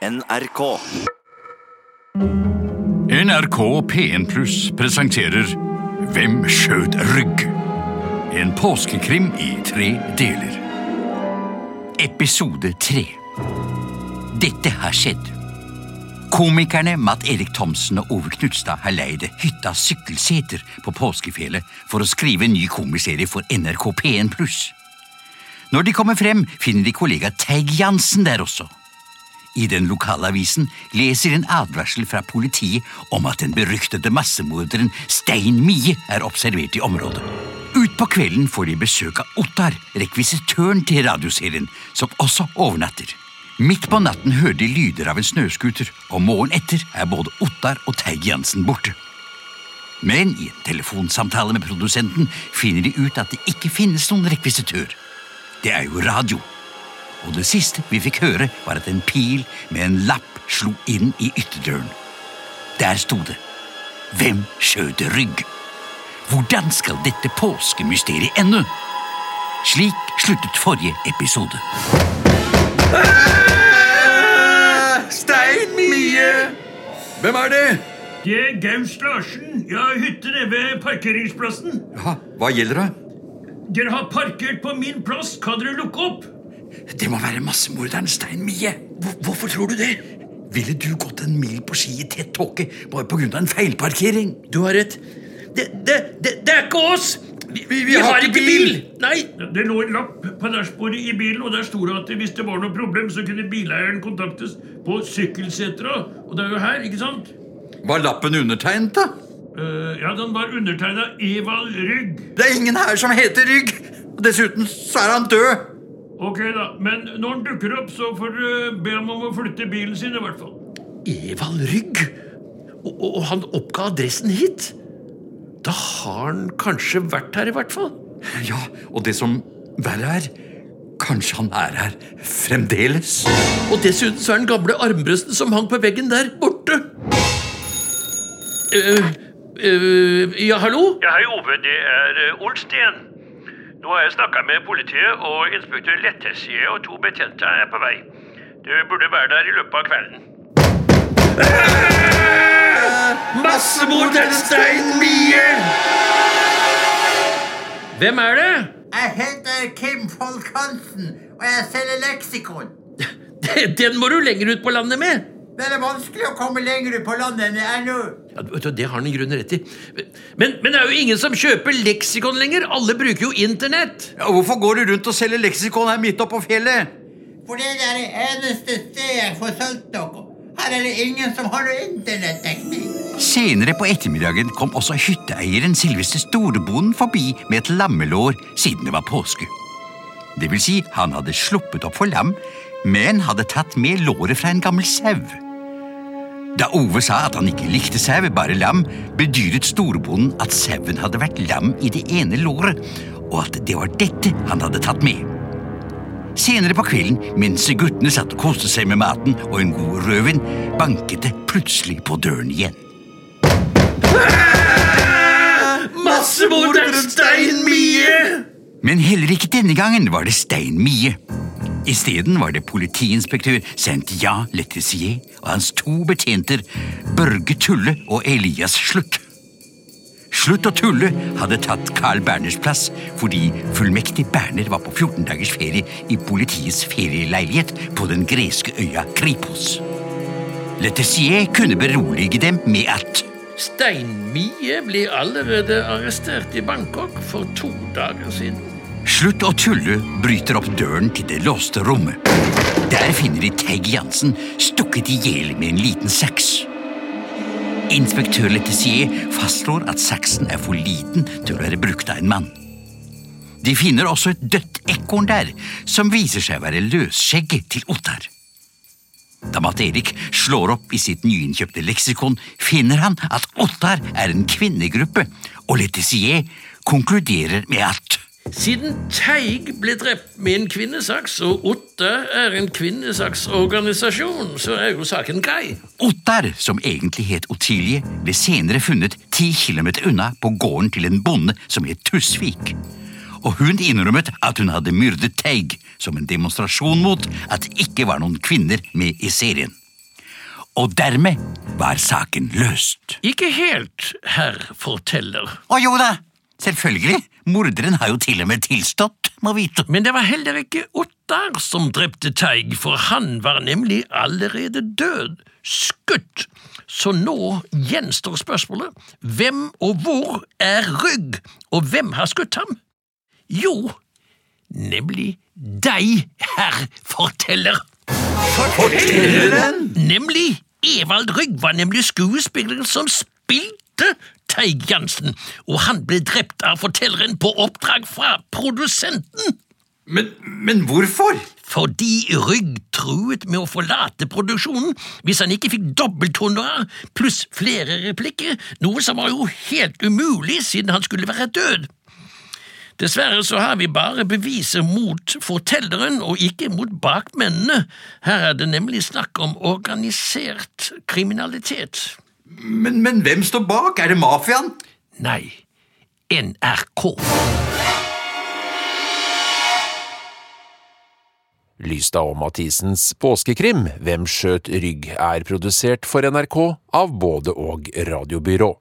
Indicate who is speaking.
Speaker 1: NRK.
Speaker 2: NRK P1 Pluss presenterer Hvem skjøt rygg? En påskekrim i tre deler. Episode tre. Dette har skjedd. Komikerne Matt Erik Thomsen og Ove Knutstad har leid hytta Sykkelseter på påskefjellet for å skrive en ny komiserie for NRK P1 Pluss. Når de kommer frem, finner de kollega Teig Jansen der også. I den lokale avisen leser en advarsel fra politiet om at den beryktede massemorderen Stein Mie er observert i området. Utpå kvelden får de besøk av Ottar, rekvisitøren til radioserien, som også overnatter. Midt på natten hører de lyder av en snøscooter, og morgenen etter er både Ottar og Teig Jansen borte. Men i en telefonsamtale med produsenten finner de ut at det ikke finnes noen rekvisitør. Det er jo radio. Og det siste vi fikk høre, var at en pil med en lapp slo inn i ytterdøren. Der sto det Hvem skjøt rygg? Hvordan skal dette påskemysteriet ende? Slik sluttet forrige episode.
Speaker 3: Stein Mie! Hvem er det?
Speaker 4: Det er Gaus Larsen. Jeg har hytte nede ved parkeringsplassen.
Speaker 3: Ja, hva gjelder det?
Speaker 4: Dere har parkert på min plass. Kan dere lukke opp?
Speaker 2: Det må være massemorderen Stein Mie. Hvorfor tror du det? Ville du gått en mil på ski i tett tåke bare pga. en feilparkering?
Speaker 5: Du har rett. Det, det, det, det er ikke oss! Vi,
Speaker 3: Vi- vi har ikke bil.
Speaker 5: Nei,
Speaker 4: Det lå en lapp på dashbordet i bilen, og der sto det at hvis det var noe problem, så kunne bileieren kontaktes på Sykkelsetra. Og det er jo her, ikke sant?
Speaker 3: Var lappen undertegnet, da?
Speaker 4: Uh, ja, den var undertegna Evald Rygg.
Speaker 3: Det er ingen her som heter Rygg. Og Dessuten så er han død.
Speaker 4: Ok, da. Men når han dukker opp, så får du be ham om å flytte bilen sin, i hvert fall.
Speaker 5: Evald Rygg. Og, og, han oppga adressen hit. Da har han kanskje vært her, i hvert fall.
Speaker 3: Ja, og det som verre er Kanskje han er her fremdeles?
Speaker 5: Og dessuten så er den gamle armbrøsten som hang på veggen der, borte. Uh, uh, ja, hallo?
Speaker 4: Ja, hei, Ove. Det er Olsten. Nå har jeg snakka med politiet, og inspektør Lettessie og to betjente er på vei. Du burde være der i løpet av kvelden.
Speaker 5: Massemorderen Stein Mie! Hvem er det?
Speaker 6: Jeg heter Kim Folk Hansen, og jeg selger leksikon.
Speaker 5: Den må du lenger ut på landet med.
Speaker 6: Det er vanskelig å komme lenger ut på landet enn jeg er nå.
Speaker 5: Ja, vet du, det har han i grunnen rett i. Men, men det er jo ingen som kjøper leksikon lenger. Alle bruker jo Internett.
Speaker 3: Ja, hvorfor går du rundt og selger leksikon her midt oppå fjellet?
Speaker 6: For det er det eneste stedet jeg får solgt noe. Her er det ingen som har noe internettdekning.
Speaker 2: Senere på ettermiddagen kom også hytteeieren selveste storbonden forbi med et lammelår siden det var påske. Det vil si, han hadde sluppet opp for lam, men hadde tatt med låret fra en gammel sau. Da Ove sa at han ikke likte sau, bare lam, bedyret storbonden at sauen hadde vært lam i det ene låret, og at det var dette han hadde tatt med. Senere på kvelden, mens guttene satt og koste seg med maten og en god rødvin, banket det plutselig på døren igjen.
Speaker 5: Massemorderen Stein Mie!
Speaker 2: Men heller ikke denne gangen var det Stein Mie. Isteden var det politiinspektør Saint-Ja Letizier og hans to betjenter Børge Tulle og Elias Slutt. Slutt og Tulle hadde tatt Carl Berners plass fordi fullmektig Berner var på 14 dagers ferie i politiets ferieleilighet på den greske øya Kripos. Letizier kunne berolige dem med at
Speaker 5: Stein Mie ble allerede arrestert i Bangkok for to dager siden.
Speaker 2: Slutt å tulle bryter opp døren til det låste rommet. Der finner de Tegg Jansen stukket i hjel med en liten saks. Inspektør Letizier fastslår at saksen er for liten til å være brukt av en mann. De finner også et dødt ekorn der, som viser seg å være løsskjegget til Ottar. Da Matt Erik slår opp i sitt nyinnkjøpte leksikon, finner han at Ottar er en kvinnegruppe, og Letizier konkluderer med at
Speaker 5: Siden Teig ble drept med en kvinnesaks, og Otter er en kvinnesaksorganisasjon, så er jo saken grei.
Speaker 2: Ottar, som egentlig het Otilie, ble senere funnet ti kilometer unna på gården til en bonde som het Tusvik. Og hun innrømmet at hun hadde myrdet Teig som en demonstrasjon mot at det ikke var noen kvinner med i serien. Og dermed var saken løst.
Speaker 5: Ikke helt, herr forteller.
Speaker 2: Å jo da, selvfølgelig. Morderen har jo til og med tilstått, må vite.
Speaker 5: Men det var heller ikke Ottar som drepte Teig, for han var nemlig allerede død, skutt. Så nå gjenstår spørsmålet hvem og hvor er Rygg, og hvem har skutt ham? Jo, nemlig deg, herr forteller.
Speaker 3: Fortelleren!
Speaker 5: Nemlig Evald Rygg var nemlig skuespilleren som spilte Teig Jansen, og han ble drept av fortelleren på oppdrag fra produsenten.
Speaker 3: Men, men hvorfor?
Speaker 5: Fordi Rygg truet med å forlate produksjonen hvis han ikke fikk dobbelthonorar pluss flere replikker, noe som var jo helt umulig siden han skulle være død. Dessverre så har vi bare beviser mot fortelleren og ikke mot bakmennene. Her er det nemlig snakk om organisert kriminalitet.
Speaker 3: Men, men hvem står bak? Er det mafiaen?
Speaker 5: Nei, NRK.
Speaker 1: Lystad og Mathisens påskekrim Hvem skjøt rygg er produsert for NRK av både og radiobyrå.